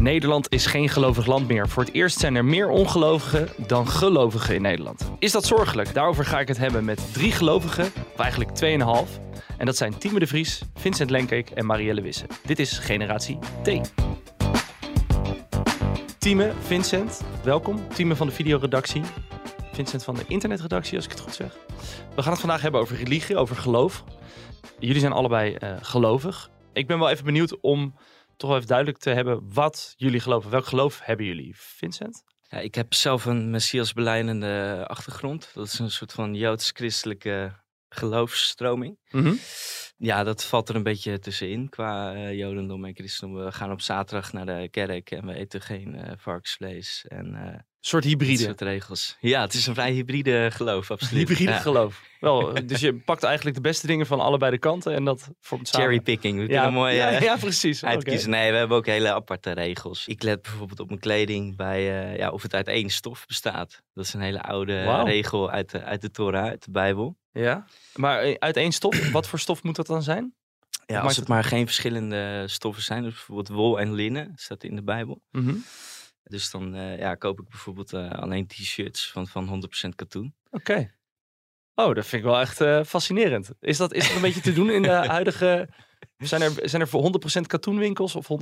Nederland is geen gelovig land meer. Voor het eerst zijn er meer ongelovigen dan gelovigen in Nederland. Is dat zorgelijk? Daarover ga ik het hebben met drie gelovigen, of eigenlijk tweeënhalf. En dat zijn Tieme de Vries, Vincent Lenkeek en Marielle Wisse. Dit is Generatie T. Tieme, Vincent, welkom. Tieme van de videoredactie. Vincent van de internetredactie, als ik het goed zeg. We gaan het vandaag hebben over religie, over geloof. Jullie zijn allebei uh, gelovig. Ik ben wel even benieuwd om toch wel even duidelijk te hebben wat jullie geloven. Welk geloof hebben jullie, Vincent? Ja, ik heb zelf een messias beleidende achtergrond. Dat is een soort van joods-christelijke geloofsstroming. Mhm. Ja, dat valt er een beetje tussenin qua uh, jodendom en christendom. We gaan op zaterdag naar de kerk en we eten geen uh, varkensvlees. En, uh, soort hybride. soort regels. Ja, het is een vrij hybride geloof, absoluut. Hybride ja. geloof. Wel, dus je pakt eigenlijk de beste dingen van allebei de kanten en dat vormt samen. Cherrypicking, Ja, mooi ja, eh, ja, precies. uitkiezen. Nee, we hebben ook hele aparte regels. Ik let bijvoorbeeld op mijn kleding bij eh, ja, of het uit één stof bestaat. Dat is een hele oude regel uit de, uit de Torah, uit de Bijbel. Ja, maar eh, uit één stof, wat voor stof moet dat dan zijn? Ja, als het- het maar geen verschillende stoffen zijn, dus bijvoorbeeld wol en linnen, staat in de Bijbel. Mhm. Dus dan eh, ja, koop ik bijvoorbeeld eh, alleen t-shirts van, van 100% katoen. Oké. Oh, dat vind ik wel echt eh, fascinerend. Is dat, is dat een beetje te doen in de huidige... Zijn er, zijn er voor 100% katoenwinkels of 100%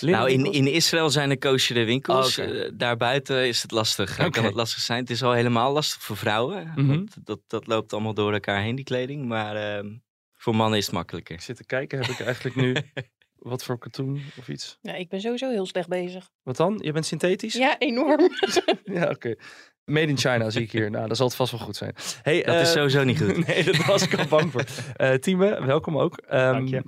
linnen Nou, in, in Israël zijn er koosjere winkels. Oh, daarbuiten is het lastig. Kan het lastig zijn. Het is al helemaal lastig voor vrouwen. Mhm. dat, dat loopt allemaal door elkaar heen, die kleding. Maar ehm, voor mannen is het makkelijker. Ik zit te kijken, heb ik eigenlijk nu wat voor katoen of iets? Ja, ik ben sowieso heel slecht bezig. Wat dan? Je bent synthetisch? Ja, enorm. Ja, oké. Made in China zie ik hier. Nou, dat zal het vast wel goed zijn. Hey, Dat is eh, sowieso niet goed. nee, dat was ik al bang voor. Eh Tieme, welkom ook. Ehm, Dank je.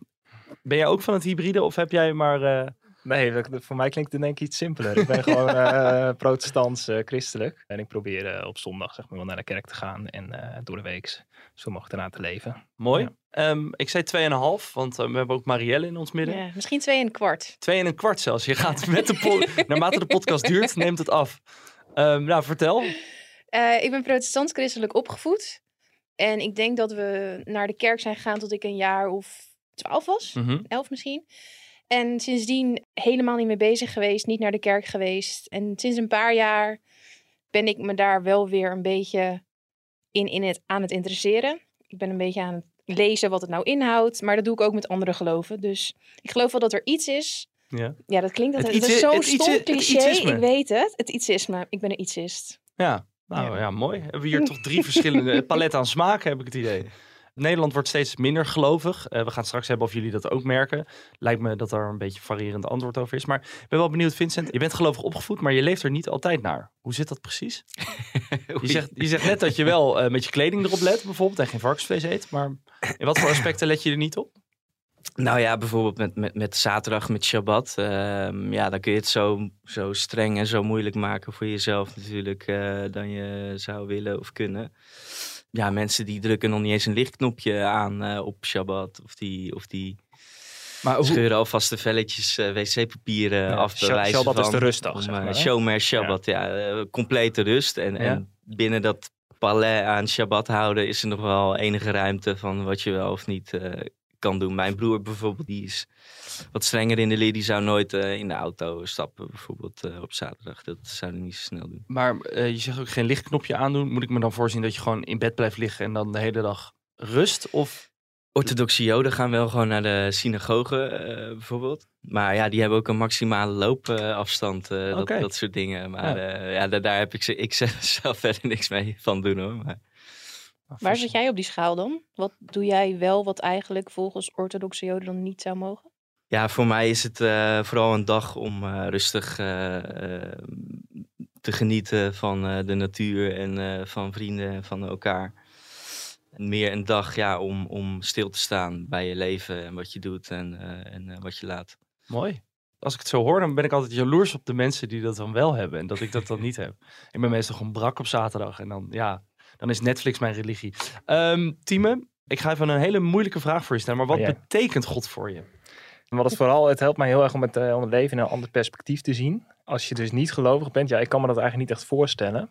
Ben jij ook van het hybride of heb jij maar... eh, Nee, dat- voor mij klinkt het denk ik iets simpeler. Ik ben gewoon eh protestants eh, christelijk. En ik probeer eh, op zondag zeg maar wel naar de kerk te gaan. En eh, door de week zo mag ik erna te leven. mooi. Ja. Ehm, ik zei 2,5, want eh, we hebben ook Marielle in ons midden. Ja, misschien twee en een kwart. Twee en een kwart zelfs. Je gaat met de naarmate de podcast duurt, neemt het af. Ehm, nou, vertel. Eh, ik ben protestant-christelijk opgevoed. En ik denk dat we naar de kerk zijn gegaan tot ik een jaar of twaalf was. Mhm. Elf misschien. En sindsdien helemaal niet mee bezig geweest. Niet naar de kerk geweest. En sinds een paar jaar ben ik me daar wel weer een beetje in, in het, aan het interesseren. Ik ben een beetje aan het lezen wat het nou inhoudt. Maar dat doe ik ook met andere geloven. Dus ik geloof wel dat er iets is. Ja. Ja, dat klinkt Het dat, dat iets- is zo'n het iets- stom het cliché. ietsisme. Ik weet het. Het ietsisme. Ik ben een ietsist. Ja, nou ja. Ja. mooi. Hebben we hier toch drie verschillende paletten aan smaken, heb ik het idee. Nederland wordt steeds minder gelovig. Eh, we gaan straks hebben of jullie dat ook merken. Lijkt me dat er een beetje variërend antwoord over is. Maar ik ben wel benieuwd, Vincent. Je bent gelovig opgevoed, maar je leeft er niet altijd naar. Hoe zit dat precies? Je zegt, je zegt net dat je wel eh, met je kleding erop let, bijvoorbeeld, en geen varkensvlees eet. Maar in wat voor aspecten let je er niet op? Nou ja, bijvoorbeeld met, met, met zaterdag, met Shabbat. ehm, ja, dan kun je het zo, zo streng en zo moeilijk maken voor jezelf natuurlijk eh, dan je zou willen of kunnen. Ja, mensen die drukken nog niet eens een lichtknopje aan eh, op Shabbat. Of die, of die Maar scheuren alvast de velletjes eh, wc-papier eh, Ja, af Shabbat van. is de rustdag, om, zeg eh, maar? Shomer Shabbat, ja. complete rust. En, en binnen dat palais aan Shabbat houden is er nog wel enige ruimte van wat je wel of niet kan doen. Mijn broer bijvoorbeeld, die is wat strenger in de leer. Die zou nooit eh, in de auto stappen, bijvoorbeeld eh, op zaterdag. Dat zou hij niet zo snel doen. Maar eh, je zegt ook geen lichtknopje aandoen. Moet ik me dan voorzien dat je gewoon in bed blijft liggen en dan de hele dag rust? Of Orthodoxe Joden gaan wel gewoon naar de synagoge bijvoorbeeld. Maar ja, die hebben ook een maximale loopafstand, eh, dat, Oké. dat soort dingen. Maar ja, ja daar, daar heb ik, ze, ik zelf verder niks mee van doen hoor. Maar, Waar zit jij op die schaal dan? Wat doe jij wel wat eigenlijk volgens orthodoxe joden dan niet zou mogen? Ja, voor mij is het eh, vooral een dag om eh, rustig eh, te genieten van eh, de natuur en eh, van vrienden en van elkaar. En meer een dag ja, om, om stil te staan bij je leven en wat je doet en, eh, en eh, wat je laat. Mooi. als ik het zo hoor, dan ben ik altijd jaloers op de mensen die dat dan wel hebben. En dat ik dat dan niet heb. Ik ben meestal gewoon brak op zaterdag. En dan, ja, dan is Netflix mijn religie. Um, Tieme, ik ga even een hele moeilijke vraag voor je stellen. Maar wat Ja. betekent God voor je? Wat het vooral, het helpt mij heel erg om het, eh, om het leven in een ander perspectief te zien. Als je dus niet gelovig bent, ja, ik kan me dat eigenlijk niet echt voorstellen.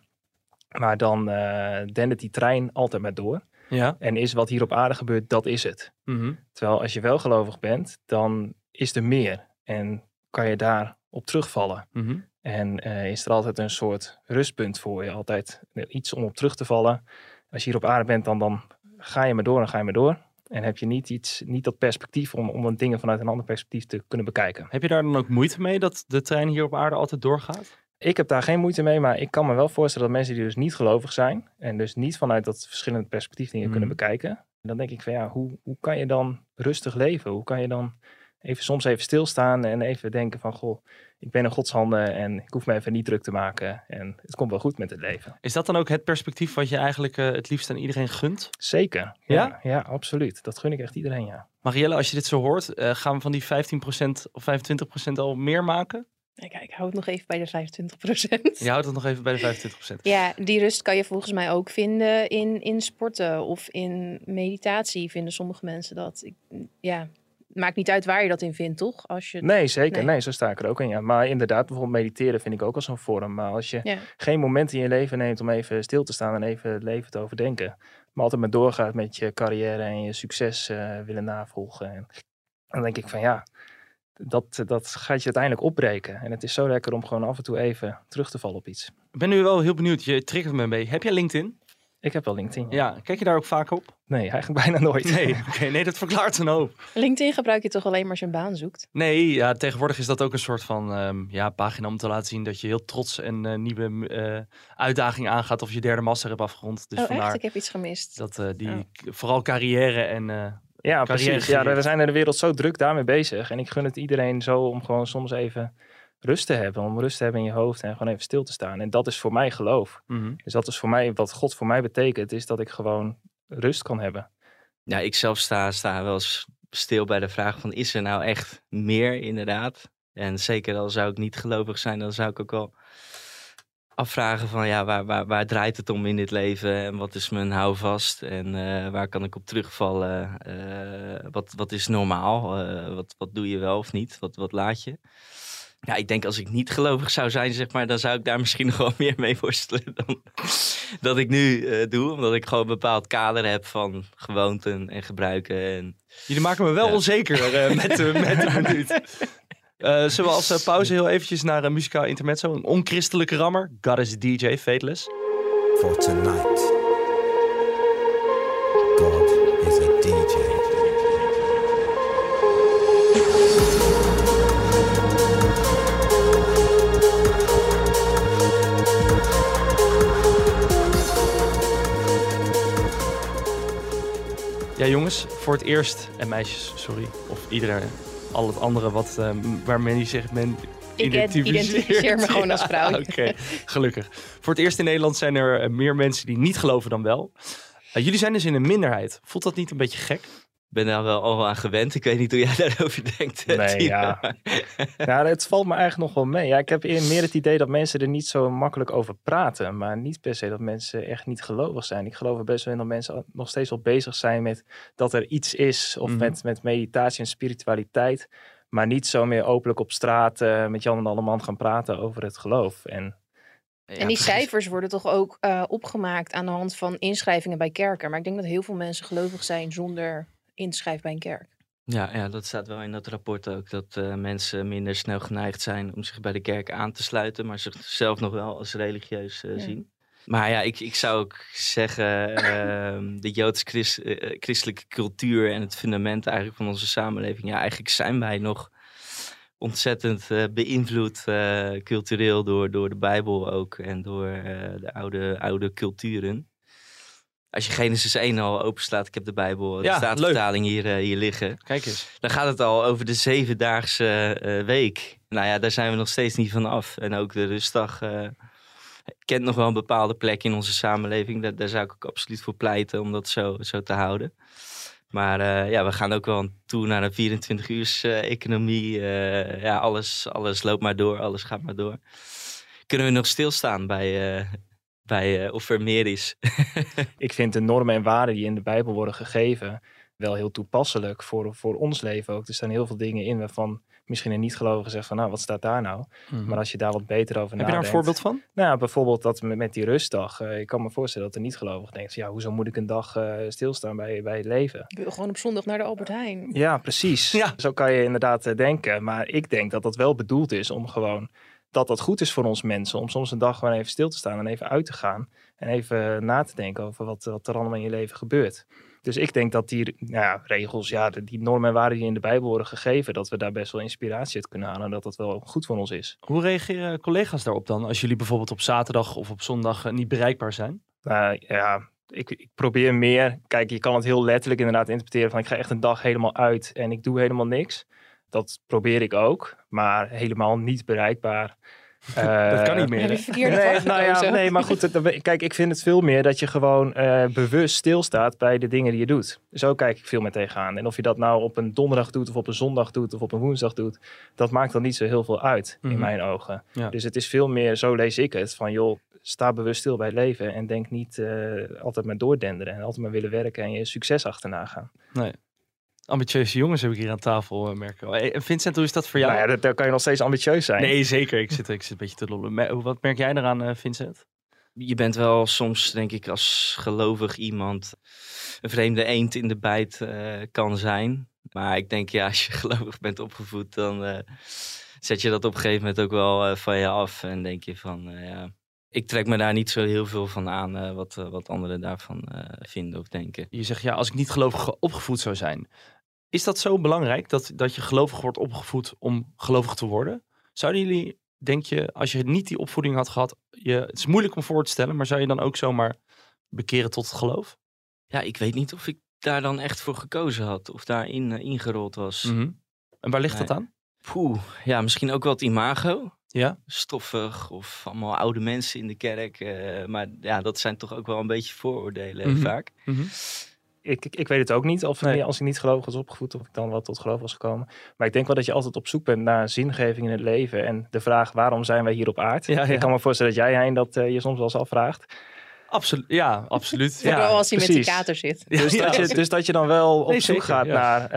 Maar dan uh, dendert die trein altijd maar door. Ja. En is wat hier op aarde gebeurt, dat is het. Mhm. Terwijl als je wel gelovig bent, dan is er meer. En kan je daar op terugvallen. Mhm. En eh, is er altijd een soort rustpunt voor je. Altijd iets om op terug te vallen. Als je hier op aarde bent, dan, dan ga je maar door en ga je maar door. En heb je niet, iets, niet dat perspectief om, om dingen vanuit een ander perspectief te kunnen bekijken. Heb je daar dan ook moeite mee dat de trein hier op aarde altijd doorgaat? Ik heb daar geen moeite mee, maar ik kan me wel voorstellen dat mensen die dus niet gelovig zijn en dus niet vanuit dat verschillende perspectief dingen kunnen Mhm. bekijken, dan denk ik van ja, hoe, hoe kan je dan rustig leven? Hoe kan je dan even soms even stilstaan en even denken van goh, ik ben in Gods handen en ik hoef me even niet druk te maken en het komt wel goed met het leven. Is dat dan ook het perspectief wat je eigenlijk eh, het liefst aan iedereen gunt? Zeker. Ja? Ja, ja, absoluut. Dat gun ik echt iedereen, ja. Marielle, als je dit zo hoort, eh, gaan we van die 15% of 25% al meer maken? Nee, kijk, ik hou het nog even bij de 25 procent. Je houdt het nog even bij de 25%. Ja, die rust kan je volgens mij ook vinden in, in sporten of in meditatie. Vinden sommige mensen dat. Ik, ja, maakt niet uit waar je dat in vindt, toch? Als je, Nee, zeker. Nee. Nee. zo sta ik er ook in. Ja. Maar inderdaad, bijvoorbeeld mediteren vind ik ook als zo'n vorm. Maar als je Ja. geen moment in je leven neemt om even stil te staan en even het leven te overdenken. Maar altijd maar doorgaat met je carrière en je succes eh, willen navolgen. En dan denk ik van ja, dat, dat gaat je uiteindelijk opbreken. En het is zo lekker om gewoon af en toe even terug te vallen op iets. Ik ben nu wel heel benieuwd. Je triggert me een beetje. Heb jij LinkedIn? Ik heb wel LinkedIn. Ja. Kijk je daar ook vaak op? Nee, eigenlijk bijna nooit. Nee. Oké, nee, dat verklaart een hoop. LinkedIn gebruik je toch alleen maar als je een baan zoekt? Nee, ja, tegenwoordig is dat ook een soort van ehm, ja, pagina om te laten zien dat je heel trots een eh, nieuwe eh, uitdaging aangaat of je derde master hebt afgerond. Dus oh, vandaar echt? Ik heb iets gemist. dat eh, die Oh. vooral carrière en eh, Ja, Carrière precies. Ja, we zijn in de wereld zo druk daarmee bezig. En ik gun het iedereen zo om gewoon soms even rust te hebben. Om rust te hebben in je hoofd en gewoon even stil te staan. En dat is voor mij geloof. mhm. Dus dat is voor mij, wat God voor mij betekent, is dat ik gewoon rust kan hebben. Ja, ik zelf sta, sta wel eens stil bij de vraag van is er nou echt meer inderdaad? En zeker al zou ik niet gelovig zijn, dan zou ik ook wel afvragen van ja, waar, waar, waar draait het om in dit leven? En wat is mijn houvast? En eh, waar kan ik op terugvallen? Eh, wat, wat is normaal? Eh, wat, wat doe je wel of niet? Wat, wat laat je? Ja, ik denk als ik niet gelovig zou zijn, zeg maar, dan zou ik daar misschien nog wel meer mee worstelen dan dat ik nu eh, doe. Omdat ik gewoon een bepaald kader heb van gewoonten en gebruiken. En Jullie maken me wel Ja. onzeker eh, met, de, met de minuut. Eh, zullen we als eh, pauze heel eventjes naar een muzikaal intermezzo? Een onchristelijke rammer. God is a DJ, Fateless. for tonight. Ja jongens, voor het eerst, en meisjes, sorry, of iedereen, al het andere wat, eh, waarmee je zich men Ik identificeert. identificeer me gewoon als vrouw. Ja, Oké, gelukkig. Voor het eerst in Nederland zijn er eh, meer mensen die niet geloven dan wel. Eh, jullie zijn dus in een minderheid. Voelt dat niet een beetje gek? Ik ben daar wel al aan gewend. Ik weet niet hoe jij daarover denkt. Nee, ja. Ja, het valt me eigenlijk nog wel mee. Ja, ik heb eer- meer het idee dat mensen er niet zo makkelijk over praten. Maar niet per se dat mensen echt niet gelovig zijn. Ik geloof er best wel in dat mensen nog steeds wel bezig zijn met dat er iets is. Of Mhm. met, met meditatie en spiritualiteit. Maar niet zo meer openlijk op straat eh, met Jan en Alleman gaan praten over het geloof. En Ja, en die precies. cijfers worden toch ook eh, opgemaakt aan de hand van inschrijvingen bij kerken. Maar ik denk dat heel veel mensen gelovig zijn zonder inschrijf bij een kerk. Ja, ja, dat staat wel in dat rapport ook. Dat eh, mensen minder snel geneigd zijn om zich bij de kerk aan te sluiten. Maar zichzelf nog wel als religieus eh, Ja. zien. Maar ja, ik, ik zou ook zeggen, ehm, de joods-christelijke cultuur en het fundament eigenlijk van onze samenleving. Ja, eigenlijk zijn wij nog ontzettend eh, beïnvloed eh, cultureel door, door de Bijbel ook. En door eh, de oude, oude culturen. Als je Genesis 1 al openslaat, ik heb de Bijbel, de Ja, Statenvertaling hier, eh, hier liggen. Kijk eens. Dan gaat het al over de zevendaagse eh, week. Nou ja, daar zijn we nog steeds niet van af. En ook de rustdag eh, kent nog wel een bepaalde plek in onze samenleving. Daar, daar zou ik ook absoluut voor pleiten om dat zo, zo te houden. Maar ja, we gaan ook wel toe naar een 24 uurs economie. Ja, alles, alles loopt maar door, alles gaat maar door. Kunnen we nog stilstaan bij, bij eh, of er meer is? Ik vind de normen en waarden die in de Bijbel worden gegeven wel heel toepasselijk voor, voor ons leven ook. Er staan heel veel dingen in waarvan misschien een niet-gelovige zegt van nou, wat staat daar nou? Maar als je daar wat beter over Heb je daar nadenkt. een voorbeeld van? Nou, ja, bijvoorbeeld dat met, met die rustdag. Eh, ik kan me voorstellen dat de niet-gelovige denkt, ja, hoezo moet ik een dag eh, stilstaan bij, bij het leven? Ik wil gewoon op zondag naar de Albert Heijn. Ja, precies. Ja. Zo kan je inderdaad denken. Maar ik denk dat dat wel bedoeld is om gewoon dat dat goed is voor ons mensen. Om soms een dag gewoon even stil te staan en even uit te gaan. En even na te denken over wat, wat er allemaal in je leven gebeurt. Dus ik denk dat die nou ja, regels, ja, die normen en waarden die in de Bijbel worden gegeven, dat we daar best wel inspiratie uit kunnen halen. En dat dat wel goed voor ons is. Hoe reageren collega's daarop dan? Als jullie bijvoorbeeld op zaterdag of op zondag eh, niet bereikbaar zijn? Nou ja, ik, ik probeer meer. Kijk, je kan het heel letterlijk inderdaad interpreteren van ik ga echt een dag helemaal uit en ik doe helemaal niks. Dat probeer ik ook, maar helemaal niet bereikbaar. dat kan Eh, niet meer. Je verkeerde Nee, nou ja, nee, maar goed. het- Kijk, ik vind het veel meer dat je gewoon eh, bewust stilstaat bij de dingen die je doet. Zo kijk ik veel meer tegenaan. En of je dat nou op een donderdag doet, of op een zondag doet, of op een woensdag doet, dat maakt dan niet zo heel veel uit Mhm. in mijn ogen. Ja. Dus het is veel meer, zo lees ik het, van joh, sta bewust stil bij het leven en denk niet eh, altijd maar doordenderen en altijd maar willen werken en je succes achterna gaan. Ambitieuze jongens heb ik hier aan tafel, eh, merken. Hey, en Vincent, hoe is dat voor jou? Nou ja, dat, daar kan je nog steeds ambitieus zijn. Nee, zeker. Ik zit, ik zit een beetje te lollen. Wat merk jij eraan, eh, Vincent? Je bent wel soms, denk ik, als gelovig iemand een vreemde eend in de bijt eh, kan zijn. Maar ik denk, ja, als je gelovig bent opgevoed, dan eh, zet je dat op een gegeven moment ook wel eh, van je af. En denk je van, eh, ja, ik trek me daar niet zo heel veel van aan eh, wat, eh, wat anderen daarvan eh, vinden of denken. Je zegt, ja, als ik niet gelovig opgevoed zou zijn. Is dat zo belangrijk dat, dat je gelovig wordt opgevoed om gelovig te worden? Zouden jullie, denk je, als je niet die opvoeding had gehad, je, het is moeilijk om voor te stellen, maar zou je dan ook zomaar bekeren tot het geloof? Ja, ik weet niet of ik daar dan echt voor gekozen had of daarin eh, ingerold was. Mhm. En waar ligt dat aan? Poeh, ja, misschien ook wel het imago. Ja? stoffig of allemaal oude mensen in de kerk. eh, maar ja, dat zijn toch ook wel een beetje vooroordelen Mhm. vaak. Ik, ik, ik weet het ook niet of Nee. als ik niet gelovig was opgevoed of ik dan wel tot geloof was gekomen. Maar ik denk wel dat je altijd op zoek bent naar zingeving in het leven en de vraag waarom zijn wij hier op. Ja, ja. Ik kan me voorstellen dat jij Hein dat eh, je soms wel eens afvraagt. Absoluut. Ja, absoluut. Vooral Ja. als hij met die precies. kater zit. Dus, Ja, dat je, dus dat je dan wel op Nee, zoek zeker, gaat ja. naar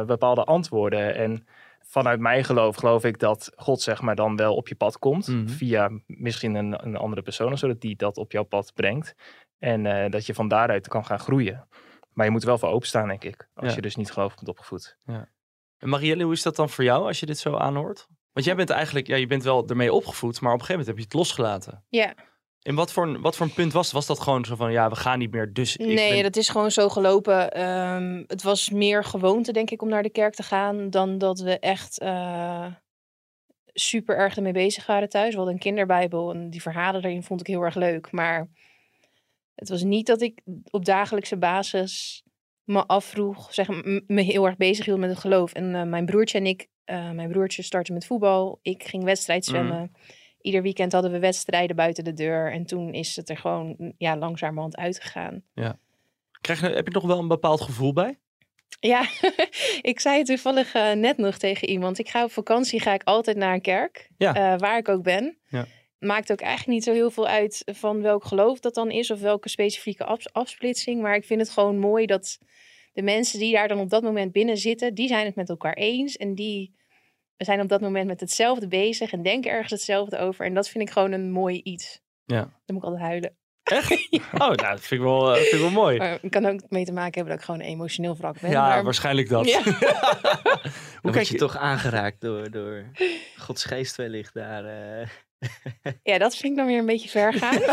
eh, bepaalde antwoorden. En vanuit mijn geloof geloof ik dat God zeg maar dan wel op je pad komt. Mhm. Via misschien een, een andere persoon, zodat die dat op jouw pad brengt. En eh, dat je van daaruit kan gaan groeien. Maar je moet er wel voor openstaan, denk ik. Als Ja. je dus niet gelovig bent opgevoed. En Marielle, hoe is dat dan voor jou als je dit zo aanhoort? Want jij bent eigenlijk, ja, je bent wel ermee opgevoed, maar op een gegeven moment heb je het losgelaten. Ja, En wat voor, een- wat voor een punt was het? Was dat gewoon zo van, ja, we gaan niet meer, dus ik nee, ben... dat is gewoon zo gelopen. Ehm, het was meer gewoonte, denk ik, om naar de kerk te gaan dan dat we echt eh, super erg ermee bezig waren thuis. We hadden een kinderbijbel en die verhalen daarin vond ik heel erg leuk. Maar het was niet dat ik op dagelijkse basis me afvroeg, zeg, me heel erg bezig hield met het geloof. En eh, mijn broertje en ik, eh, mijn broertje startte met voetbal. Ik ging wedstrijd zwemmen. Ieder weekend hadden we wedstrijden buiten de deur. En toen is het er gewoon mm, ja, langzamerhand uitgegaan. Krijg je, heb je nog wel een bepaald gevoel bij? Ja, ik zei het toevallig eh, net nog tegen iemand. Ik ga op vakantie, ga ik altijd naar een kerk, Ja. waar ik ook ben. Ja. Maakt ook eigenlijk niet zo heel veel uit van welk geloof dat dan is of welke specifieke afs- afsplitsing. Maar ik vind het gewoon mooi dat de mensen die daar dan op dat moment binnen zitten, die zijn het met elkaar eens. En die zijn op dat moment met hetzelfde bezig en denken ergens hetzelfde over. En dat vind ik gewoon een mooi iets. Ja. Dan moet ik altijd huilen. Echt? Oh, nou, dat vind ik wel, eh, vind ik wel mooi. Maar het kan ook mee te maken hebben dat ik gewoon emotioneel wrak ben. ja, maar... waarschijnlijk dat. Ja. Hoe kijk je je toch aangeraakt door, door Gods geest wellicht daar. eh. Ja, dat vind ik dan weer een beetje ver gaan.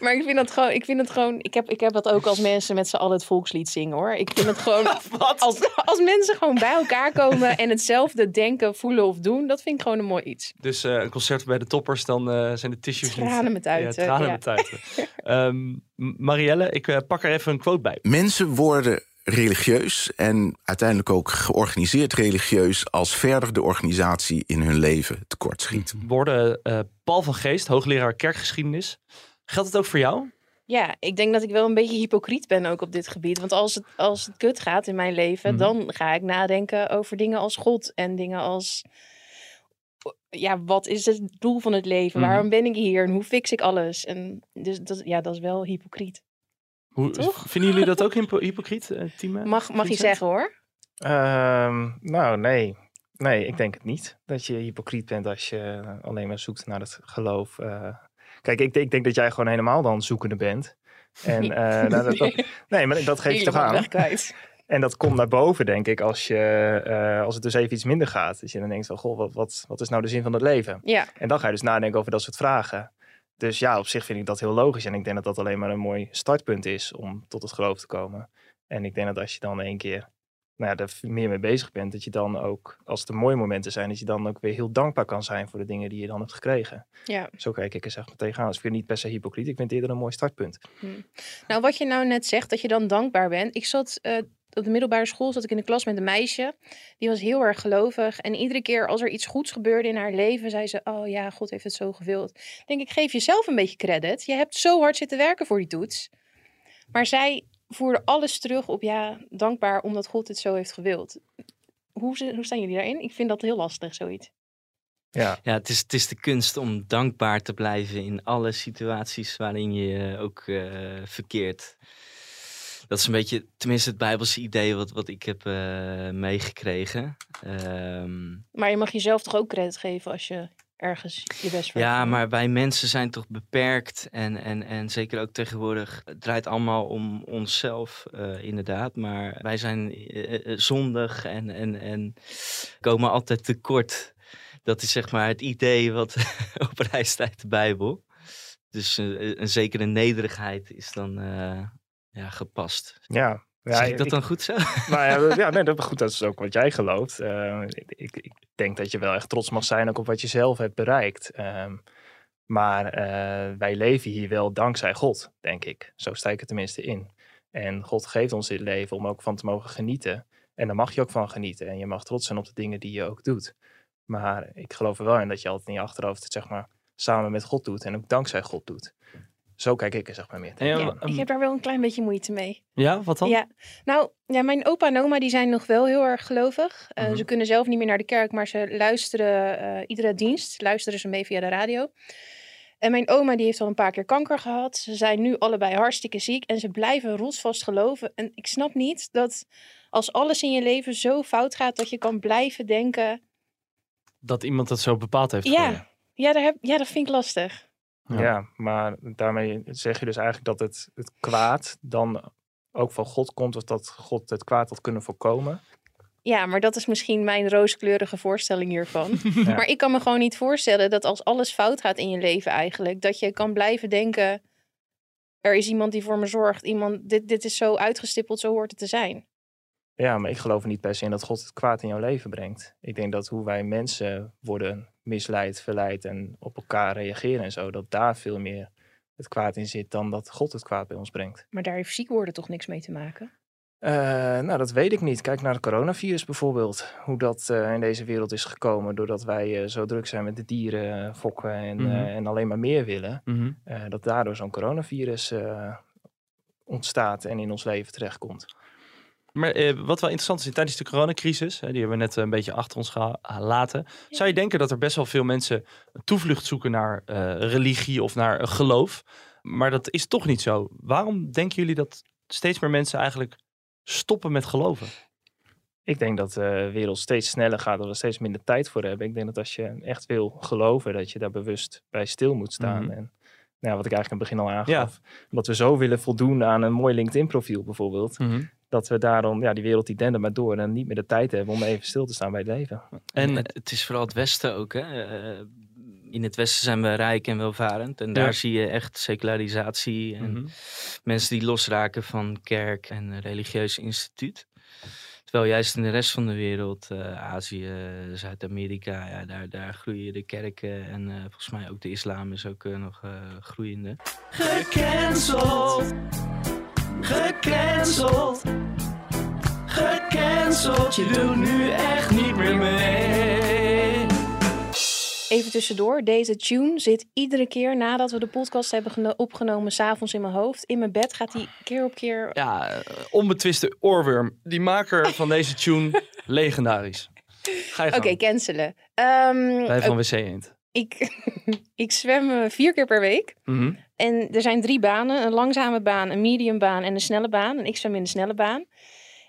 maar ik vind dat gewoon, ik vind het gewoon, ik heb, ik heb dat ook als mensen met z'n allen het volkslied zingen hoor. Ik vind het gewoon, als, als mensen gewoon bij elkaar komen en hetzelfde denken, voelen of doen, dat vind ik gewoon een mooi iets. Dus eh, een concert bij de toppers, dan eh, zijn de tissues niet- Tranen met uiten, Ja, tranen ja. met uiten. Ehm, Marielle, ik eh, pak er even een quote bij. Mensen worden religieus en uiteindelijk ook georganiseerd religieus als verder de organisatie in hun leven tekortschiet. Worden eh, Paul van Geest, hoogleraar kerkgeschiedenis. Geldt het ook voor jou? Ja, ik denk dat ik wel een beetje hypocriet ben ook op dit gebied. Want als het, als het kut gaat in mijn leven, Mhm. dan ga ik nadenken over dingen als God en dingen als. Ja, wat is het doel van het leven? Mhm. Waarom ben ik hier? En hoe fix ik alles? En dus dat, ja, dat is wel hypocriet. Hoe, Toch? Vinden jullie dat ook hypo- hypocriet, eh, team? eh, Mag, mag je zeggen hoor. Ehm, nou, nee. Nee, ik denk het niet. Dat je hypocriet bent als je alleen maar zoekt naar het geloof. eh. Kijk, ik, ik denk dat jij gewoon helemaal dan zoekende bent. En, eh, nou, dat, dat- nee, maar dat geef je toch aan. En dat komt naar boven, denk ik, als, je, eh, als het dus even iets minder gaat. Dat je dan denkt van, goh, wat, wat, wat is nou de zin van het leven? Ja, En dan ga je dus nadenken over dat soort vragen. Dus ja, op zich vind ik dat heel logisch. En ik denk dat dat alleen maar een mooi startpunt is om tot het geloof te komen. En ik denk dat als je dan één keer nou ja, er meer mee bezig bent, dat je dan ook, als het een mooie momenten zijn, dat je dan ook weer heel dankbaar kan zijn voor de dingen die je dan hebt gekregen. ja. Zo kijk ik er zeg maar tegenaan. Dus ik vind het niet per se hypocriet. Ik vind het eerder een mooi startpunt. Nou, wat je nou net zegt, dat je dan dankbaar bent. Ik zat eh, op de middelbare school, zat ik in de klas met een meisje. Die was heel erg gelovig. En iedere keer als er iets goeds gebeurde in haar leven, zei ze: Oh ja, God heeft het zo gewild. Ik denk ik, geef jezelf een beetje credit. Je hebt zo hard zitten werken voor die toets. Maar zij voerde alles terug op ja, dankbaar omdat God het zo heeft gewild. Hoe, hoe staan jullie daarin? Ik vind dat heel lastig, zoiets. Ja, Ja, het is, het is de kunst om dankbaar te blijven in alle situaties waarin je ook eh, verkeert. Dat is een beetje, tenminste het Bijbelse idee wat, wat ik heb eh, meegekregen. Ehm, Maar je mag jezelf toch ook credit geven als je ergens je best voor ja, maar wij mensen zijn toch beperkt en, en, en zeker ook tegenwoordig, het draait allemaal om onszelf eh, inderdaad. Maar wij zijn eh, zondig en, en, en komen altijd tekort. Dat is zeg maar het idee wat op reis staat uit de Bijbel. Dus eh, een zekere nederigheid is dan ja, gepast. ja. ja zeg ik dat dan goed zo? Maar ja, dat- ja nee, dat, goed, dat is ook wat jij gelooft. Eh, ik, ik, ik denk dat je wel echt trots mag zijn ook op wat je zelf hebt bereikt. Ehm, maar eh, wij leven hier wel dankzij God, denk ik. Zo sta ik er tenminste in. En God geeft ons dit leven om ook van te mogen genieten. En daar mag je ook van genieten. En je mag trots zijn op de dingen die je ook doet. Maar ik geloof er wel in dat je altijd in je achterhoofd het zeg maar, samen met God doet. En ook dankzij God doet. Zo kijk ik er zeg maar meer ja, maar- Ik heb daar wel een klein beetje moeite mee. Ja, wat dan? Ja, nou, ja, mijn opa en oma die zijn nog wel heel erg gelovig. Eh, Mhm. Ze kunnen zelf niet meer naar de kerk, maar ze luisteren eh, iedere dienst, luisteren ze mee via de radio. En mijn oma die heeft al een paar keer kanker gehad. Ze zijn nu allebei hartstikke ziek en ze blijven rotsvast geloven. En ik snap niet dat als alles in je leven zo fout gaat, dat je kan blijven denken... Dat iemand dat zo bepaald heeft. voor je. Ja, ja, daar heb, ja, dat vind ik lastig. Ja. Ja. maar daarmee zeg je dus eigenlijk dat het, het kwaad dan ook van God komt, of dat God het kwaad had kunnen voorkomen. Ja, maar dat is misschien mijn rooskleurige voorstelling hiervan. Ja. Maar ik kan me gewoon niet voorstellen dat als alles fout gaat in je leven eigenlijk, dat je kan blijven denken, er is iemand die voor me zorgt, iemand, dit, dit is zo uitgestippeld, zo hoort het te zijn. Ja, maar ik geloof er niet per se in dat God het kwaad in jouw leven brengt. Ik denk dat hoe wij mensen worden misleid, verleid en op elkaar reageren en zo, dat daar veel meer het kwaad in zit dan dat God het kwaad bij ons brengt. Maar daar heeft ziek worden toch niks mee te maken? Eh, nou, dat weet ik niet. Kijk naar het coronavirus bijvoorbeeld. Hoe dat eh, in deze wereld is gekomen doordat wij eh, zo druk zijn met de dieren fokken en, eh, Mhm. en alleen maar meer willen. Mhm. eh, dat daardoor zo'n coronavirus eh, ontstaat en in ons leven terechtkomt. Maar eh, wat wel interessant is, tijdens de coronacrisis, hè, die hebben we net eh, een beetje achter ons gelaten, zou je denken dat er best wel veel mensen een toevlucht zoeken naar eh, religie of naar een geloof. Maar dat is toch niet zo. Waarom denken jullie dat steeds meer mensen eigenlijk stoppen met geloven? Ik denk dat de wereld steeds sneller gaat, dat we steeds minder tijd voor hebben. Ik denk dat als je echt wil geloven, dat je daar bewust bij stil moet staan. Mhm. En nou, wat ik eigenlijk aan het begin al aangaf. Dat we zo willen voldoen aan een mooi LinkedIn-profiel bijvoorbeeld. Dat we daarom, ja, die wereld die dendert maar door en niet meer de tijd hebben om even stil te staan bij het leven. En het, is vooral het Westen ook. Hè? Eh, in het Westen zijn we rijk en welvarend. En daar zie je echt secularisatie en Mhm. mensen die losraken van kerk en religieus instituut. Terwijl juist in de rest van de wereld, eh, Azië, Zuid-Amerika, ja, daar, daar groeien de kerken. En eh, volgens mij ook de islam is ook nog eh, groeiende. Gecanceld. Gecanceld. Gecanceld. Je doet nu echt niet meer mee. even tussendoor. Deze tune zit iedere keer nadat we de podcast hebben geno- opgenomen, s'avonds in mijn hoofd. In mijn bed gaat die keer op keer. Ja, eh, onbetwiste oorworm. Die maker van deze tune, legendarisch. Ga je Oké, cancelen. Ehm, Wij van WC Eend. ik, ik zwem eh, vier keer per week. Mhm. En er zijn drie banen: een langzame baan, een medium baan en een snelle baan. En ik zwem in de snelle baan.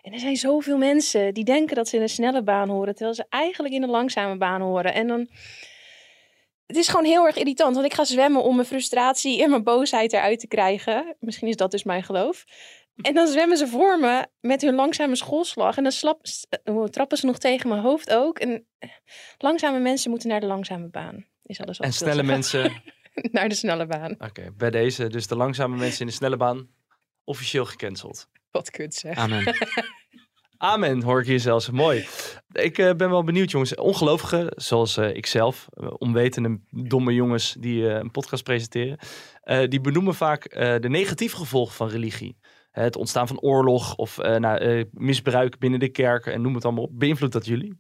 En er zijn zoveel mensen die denken dat ze in een snelle baan horen, terwijl ze eigenlijk in een langzame baan horen. En dan. Het is gewoon heel erg irritant, want ik ga zwemmen om mijn frustratie en mijn boosheid eruit te krijgen. Misschien is dat dus mijn geloof. En dan zwemmen ze voor me met hun langzame schoolslag. En dan slap, eh, trappen ze nog tegen mijn hoofd ook. En eh, langzame mensen moeten naar de langzame baan. Is alles wat En snelle zeggen. mensen. naar de snelle baan. Oké, bij deze. Dus de langzame mensen in de snelle baan. Officieel gecanceld. Wat kut zeg. Amen. Amen, hoor ik hier zelfs. Mooi. Ik eh, ben wel benieuwd, jongens. Ongelovigen, zoals eh, ikzelf, uh, onwetende, domme jongens die eh, een podcast presenteren, eh, die benoemen vaak eh, de negatieve gevolgen van religie. Het ontstaan van oorlog of eh, nou, eh, misbruik binnen de kerk en noem het allemaal op. Beïnvloedt dat jullie?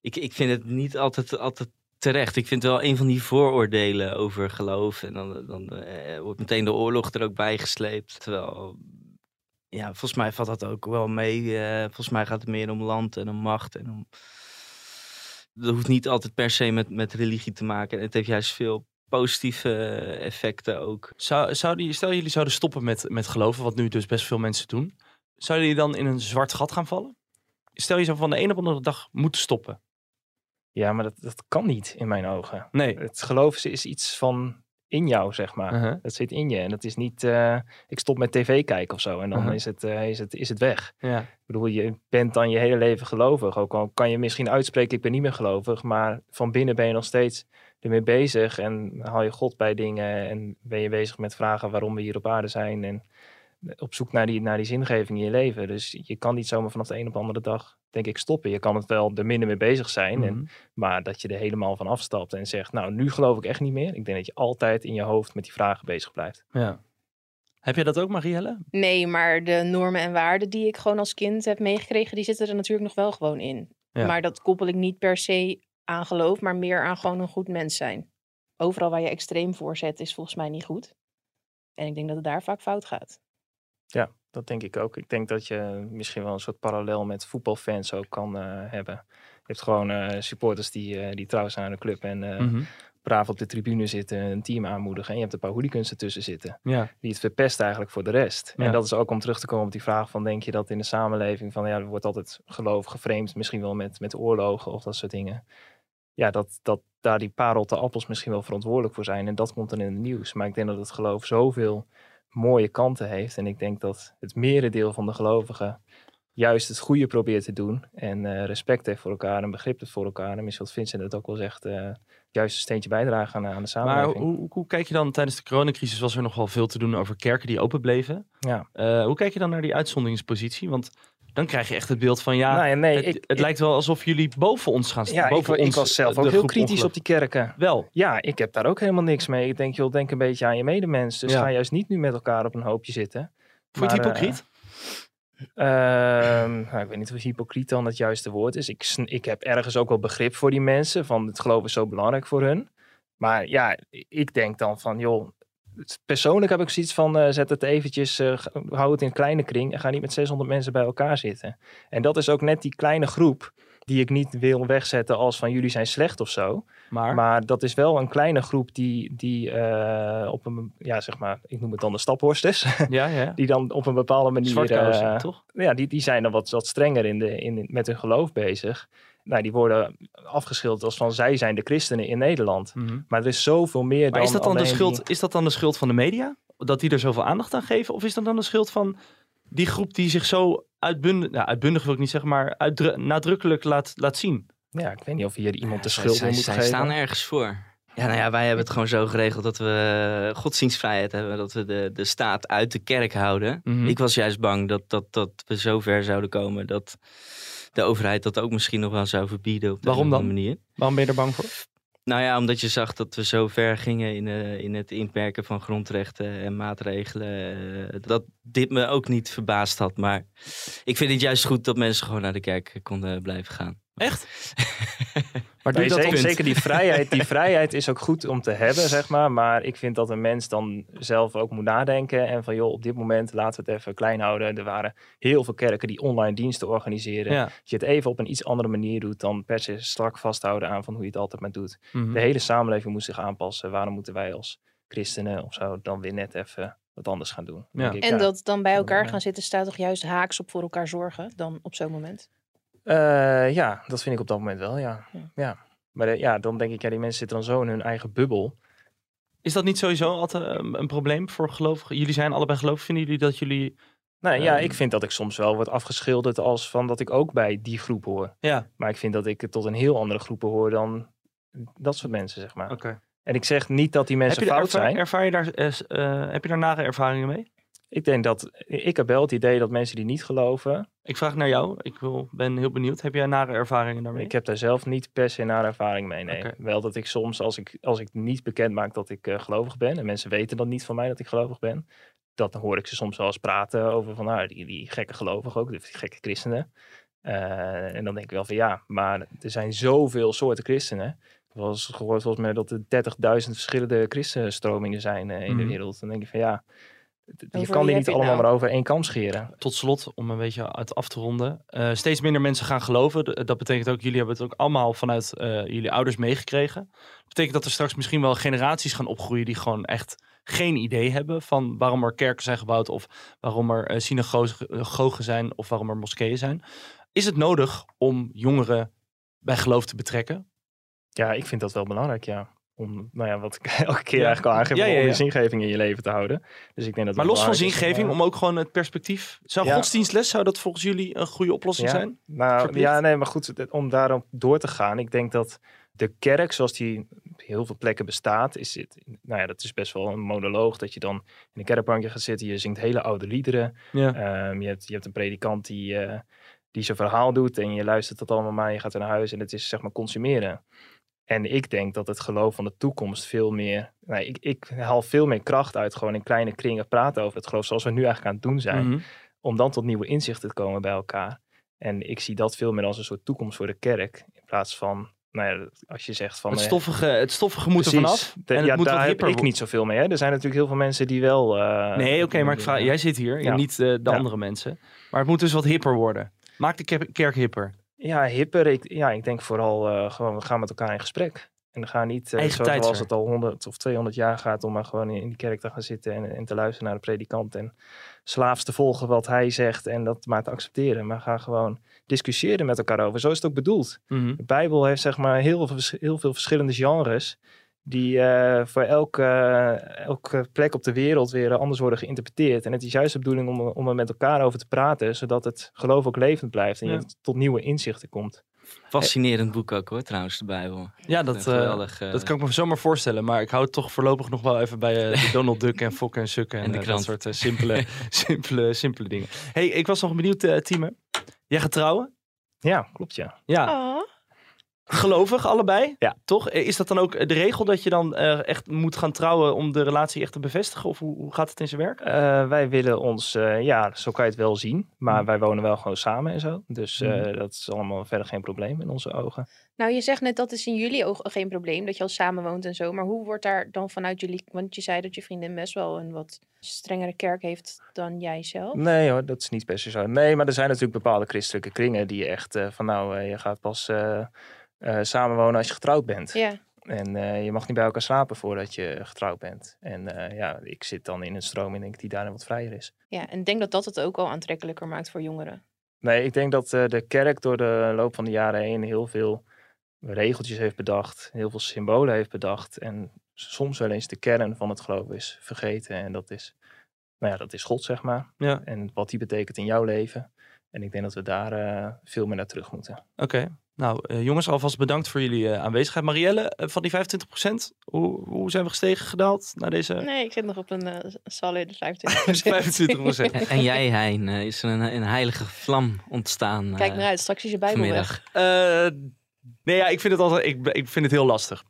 Ik, ik vind het niet altijd, altijd terecht. Ik vind wel een van die vooroordelen over geloof. En dan, dan eh, wordt meteen de oorlog er ook bij gesleept. Terwijl, ja, volgens mij valt dat ook wel mee. eh, volgens mij gaat het meer om land en om macht. En om... Dat hoeft niet altijd per se met, met religie te maken. Het heeft juist veel positieve effecten ook. Zou, zou die, stel jullie zouden stoppen met, met geloven, wat nu dus best veel mensen doen. Zouden jullie dan in een zwart gat gaan vallen? Stel je zo van de een op de andere dag moeten stoppen. Ja, maar dat, dat kan niet in mijn ogen. Nee. Het geloof is, is iets van in jou, zeg maar. Uh-huh. Dat zit in je. En dat is niet, eh, ik stop met tv kijken of zo. En dan Uh-huh. is, het, eh, is, het, is het weg. Ja. Ik bedoel, je bent dan je hele leven gelovig. Ook al kan je misschien uitspreken, ik ben niet meer gelovig. Maar van binnen ben je nog steeds ermee bezig. En haal je God bij dingen. En ben je bezig met vragen waarom we hier op aarde zijn. En op zoek naar die, naar die zingeving in je leven. Dus je kan niet zomaar vanaf de een op de andere dag, denk ik, stoppen. Je kan het wel er minder mee bezig zijn. en, Mhm. maar dat je er helemaal van afstapt en zegt, nou, nu geloof ik echt niet meer. Ik denk dat je altijd in je hoofd met die vragen bezig blijft. ja. Heb jij dat ook, Marielle? Nee, maar de normen en waarden die ik gewoon als kind heb meegekregen, die zitten er natuurlijk nog wel gewoon in. Ja. Maar dat koppel ik niet per se aan geloof, maar meer aan gewoon een goed mens zijn. Overal waar je extreem voor zet is volgens mij niet goed. En ik denk dat het daar vaak fout gaat. Ja, dat denk ik ook. Ik denk dat je misschien wel een soort parallel met voetbalfans ook kan eh, hebben. Je hebt gewoon eh, supporters die, eh, die trouw zijn aan de club en Mhm. braaf op de tribune zitten, een team aanmoedigen. En je hebt een paar hooligans ertussen zitten, Ja. die het verpest eigenlijk voor de rest. Ja. En dat is ook om terug te komen op die vraag van, denk je dat in de samenleving van, ja, er wordt altijd geloof geframed, misschien wel met, met oorlogen of dat soort dingen. Ja, dat, dat daar die rotte appels misschien wel verantwoordelijk voor zijn. En dat komt dan in het nieuws. Maar ik denk dat het geloof zoveel mooie kanten heeft. En ik denk dat het merendeel van de gelovigen juist het goede probeert te doen. En eh, respect heeft voor elkaar en begrip heeft voor elkaar. En misschien wat Vincent het ook wel zegt, eh, juist een steentje bijdragen aan, aan de Maar samenleving. hoe, hoe, hoe kijk je dan tijdens de coronacrisis was er nog wel veel te doen over kerken die open bleven. Ja. Eh, hoe kijk je dan naar die uitzonderingspositie? Want dan krijg je echt het beeld van ja, Nou ja, nee, het, ik, het ik- lijkt wel alsof jullie boven ons gaan staan. ja, boven ik ons, was zelf eh, ook heel kritisch op die kerken. Wel. Ja, ik heb daar ook helemaal niks mee. Ik denk, joh, denk een beetje aan je medemens. Dus Ja. ga juist niet nu met elkaar op een hoopje zitten. Vond je het Maar, eh, hypocriet? Ehm, nou, ik weet niet of hypocriet dan het juiste woord is. Ik, ik heb ergens ook wel begrip voor die mensen. Van het geloof is zo belangrijk voor hun. Maar ja, ik denk dan van, joh, persoonlijk heb ik zoiets van, eh, zet het eventjes, eh, hou het in een kleine kring en ga niet met 600 mensen bij elkaar zitten. En dat is ook net die kleine groep die ik niet wil wegzetten als van jullie zijn slecht of zo. maar, Maar dat is wel een kleine groep die, die eh, op een, ja zeg maar, ik noem het dan de staphorsters, ja, ja. die dan op een bepaalde manier... Toch? ja, die, die zijn dan wat, wat strenger in de, in, met hun geloof bezig. Nou, die worden afgeschilderd als van zij zijn de christenen in Nederland. Mhm. Maar er is zoveel meer dan Maar is dat, dan de schuld, die- is dat dan de schuld van de media? Dat die er zoveel aandacht aan geven? Of is dat dan de schuld van die groep die zich zo uitbundig, nou, uitbundig wil ik niet zeggen, maar uitdru- nadrukkelijk laat, laat zien? Ja, ik weet niet of hier iemand de zij- schuld zij, in moet zij geven. staan ergens voor. Ja, nou ja, wij hebben het gewoon zo geregeld dat we godsdienstvrijheid hebben. Dat we de, de staat uit de kerk houden. Mhm. Ik was juist bang dat, dat, dat we zo ver zouden komen dat de overheid dat ook misschien nog wel zou verbieden op de Waarom dan? manier. Waarom ben je er bang voor? Nou ja, omdat je zag dat we zo ver gingen in, eh, in het inperken van grondrechten en maatregelen. eh, dat dit me ook niet verbaasd had. Maar ik vind het juist goed dat mensen gewoon naar de kerk konden blijven gaan. Echt? Maar Nee, dat zeker, zeker die vrijheid. Die vrijheid is ook goed om te hebben, zeg maar. Maar ik vind dat een mens dan zelf ook moet nadenken. En van, joh, op dit moment laten we het even klein houden. Er waren heel veel kerken die online diensten organiseren. Ja. Als je het even op een iets andere manier doet, dan per se strak vasthouden aan van hoe je het altijd maar doet. Mhm. De hele samenleving moet zich aanpassen. Waarom moeten wij als christenen of zo dan weer net even wat anders gaan doen? Ja. ik, En ja, dat dan bij elkaar Ja. gaan zitten staat toch juist haaks op voor elkaar zorgen dan op zo'n moment. Eh, ja, dat vind ik op dat moment wel, ja. Ja. ja. Maar eh, ja, dan denk ik, ja, die mensen zitten dan zo in hun eigen bubbel. Is dat niet sowieso altijd een, een probleem voor gelovigen? Jullie zijn allebei gelovig. Vinden jullie dat jullie... Nou ja, Ehm. ik vind dat ik soms wel word afgeschilderd als van dat ik ook bij die groep hoor. Ja, Maar ik vind dat ik tot een heel andere groep hoor dan dat soort mensen, zeg maar. oké. En ik zeg niet dat die Heb mensen fout ervaar, zijn. ervaar je daar, eh, eh, heb je daar nare ervaringen mee? Ik denk dat, ik heb wel het idee dat mensen die niet geloven, Ik vraag naar jou. Ik wil, ben heel benieuwd. Heb jij nare ervaringen daarmee? ik heb daar zelf niet per se naar ervaring mee. Nee. Wel dat ik soms, als ik, als ik niet bekend maak dat ik eh, gelovig ben, en mensen weten dan niet van mij dat ik gelovig ben, dat hoor ik ze soms wel eens praten over van, nou, die, die gekke gelovigen ook, die gekke christenen. Eh, en dan denk ik wel van ja, maar er zijn zoveel soorten christenen. Ik heb wel eens gehoord volgens mij dat er 30.000 verschillende christenstromingen zijn eh, in de Mhm. wereld. Dan denk ik van ja, je kan die niet allemaal nou? maar over één kam scheren. Tot slot, om een beetje uit af te ronden. Eh, steeds minder mensen gaan geloven. Dat betekent ook, jullie hebben het ook allemaal vanuit eh, jullie ouders meegekregen. Dat betekent dat er straks misschien wel generaties gaan opgroeien die gewoon echt geen idee hebben van waarom er kerken zijn gebouwd of waarom er eh, synagogen zijn of waarom er moskeeën zijn. Is het nodig om jongeren bij geloof te betrekken? Ja, ik vind dat wel belangrijk, ja. Om, nou ja, wat ik elke keer Ja. eigenlijk al aangeef, Ja, ja, om die zingeving in je leven te houden. Dus ik denk dat Maar los van belangrijk is om, zingeving, om ook gewoon het perspectief. Zou godsdienstles, zou dat volgens jullie een goede oplossing zijn? Nou, verplicht? ja, nee, maar goed, om daarop door te gaan. Ik denk dat de kerk, zoals die op heel veel plekken bestaat, is het, nou ja, dat is best wel een monoloog. Dat je dan in een kerkbankje gaat zitten, je zingt hele oude liederen. Ja. Ehm, je, hebt, je hebt een predikant die, eh, die zijn verhaal doet en je luistert dat allemaal maar, je gaat naar huis en het is zeg maar consumeren. En ik denk dat het geloof van de toekomst veel meer, nou, ik, ik haal veel meer kracht uit gewoon in kleine kringen praten over het geloof, zoals we nu eigenlijk aan het doen zijn Mhm. om dan tot nieuwe inzichten te komen bij elkaar. En ik zie dat veel meer als een soort toekomst voor de kerk. In plaats van, nou ja, als je zegt van... Het eh, stoffige, het stoffige moet er vanaf. de- en het ja, moet wat daar heb hipper ik niet zoveel mee. Hè. Er zijn natuurlijk heel veel mensen die wel... eh, Nee, oké, maar ik vraag, jij zit hier en niet eh, de Ja. andere mensen. Maar het moet dus wat hipper worden. Maak de ke- kerk hipper. Ja, hipper. Ik, ja, ik denk vooral eh, gewoon, we gaan met elkaar in gesprek. En we gaan niet, Eigen zoals het al 100 of 200 jaar gaat, om maar gewoon in, in die kerk te gaan zitten en, en te luisteren naar de predikant. En slaafs te volgen wat hij zegt en dat maar te accepteren. Maar ga gewoon discussiëren met elkaar over. Zo is het ook bedoeld. Mhm. De Bijbel heeft zeg maar heel heel veel verschillende genres. Die eh, voor elke, elke plek op de wereld weer anders worden geïnterpreteerd. En het is juist de bedoeling om, er- om er met elkaar over te praten. Zodat het geloof ook levend blijft. En Ja. je tot nieuwe inzichten komt. Fascinerend boek ook hoor, trouwens, de Bijbel. Ja, dat, eh, geweldig, eh. dat kan ik me zomaar voorstellen. Maar ik hou het toch voorlopig nog wel even bij eh, de Donald Duck en Fokken en Sukken. En, En de eh, dat soort eh, simpele, simpele, simpele dingen. hey, ik was nog benieuwd, uh, Tieme. Jij gaat trouwen? Ja, klopt ja. Ja. Oh. Gelovig, allebei? Ja. Toch? Eh, Is dat dan ook de regel dat je dan eh, echt moet gaan trouwen om de relatie echt te bevestigen? Of hoe, hoe gaat het in zijn werk? Eh, wij willen ons, eh, ja, zo kan je het wel zien. Maar Hmm. wij wonen wel gewoon samen en zo. Dus eh, Hmm. dat is allemaal verder geen probleem in onze ogen. Nou, je zegt net dat is in jullie ogen geen probleem dat je al samen woont en zo. Maar hoe wordt daar dan vanuit jullie... Want je zei dat je vriendin best wel een wat strengere kerk heeft dan jij zelf. Nee hoor, dat is niet se zo. Nee, maar er zijn natuurlijk bepaalde christelijke kringen die echt van nou, eh, je gaat pas eh, samenwonen als je getrouwd bent. Ja, En eh, je mag niet bij elkaar slapen voordat je getrouwd bent. En eh, ja, ik zit dan in een stroom en denk die daarin wat vrijer is. ja, en ik denk dat dat het ook al aantrekkelijker maakt voor jongeren. Nee, ik denk dat eh, de kerk door de loop van de jaren heen heel veel regeltjes heeft bedacht. Heel veel symbolen heeft bedacht. En soms wel eens de kern van het geloof is vergeten. En dat is, nou ja, dat is God, zeg maar. Ja. En wat die betekent in jouw leven. En ik denk dat we daar eh, veel meer naar terug moeten. Oké. Nou, eh, jongens, alvast bedankt voor jullie eh, aanwezigheid. Marielle, eh, van die 25%, hoe, hoe zijn we gestegen, gedaald naar deze Nee, ik zit nog op een eh solide 25. 25%? En, en jij, Hein, eh, is er een, een heilige vlam ontstaan Kijk naar uit, straks is je Bijbel weg. vanmiddag. Eh, nee, ja, ik vind het altijd, ik, ik vind het heel lastig.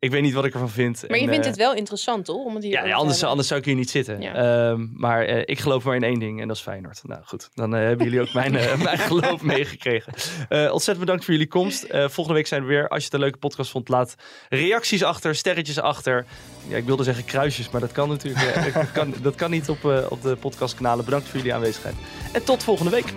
Ik weet niet wat ik ervan vind. Maar je vindt eh, het wel interessant, toch? Om het hier Ja, ja, anders, anders zou ik hier niet zitten. Ja. Ehm, maar eh, ik geloof maar in één ding en dat is Feyenoord. Nou goed, dan eh, hebben jullie ook mijn, mijn geloof meegekregen. Ontzettend bedankt voor jullie komst. Volgende week zijn we weer. Als je het een leuke podcast vond, laat reacties achter, sterretjes achter. Ja, ik wilde zeggen kruisjes, maar dat kan natuurlijk dat kan, dat kan niet op, op de podcastkanalen. Bedankt voor jullie aanwezigheid. En tot volgende week.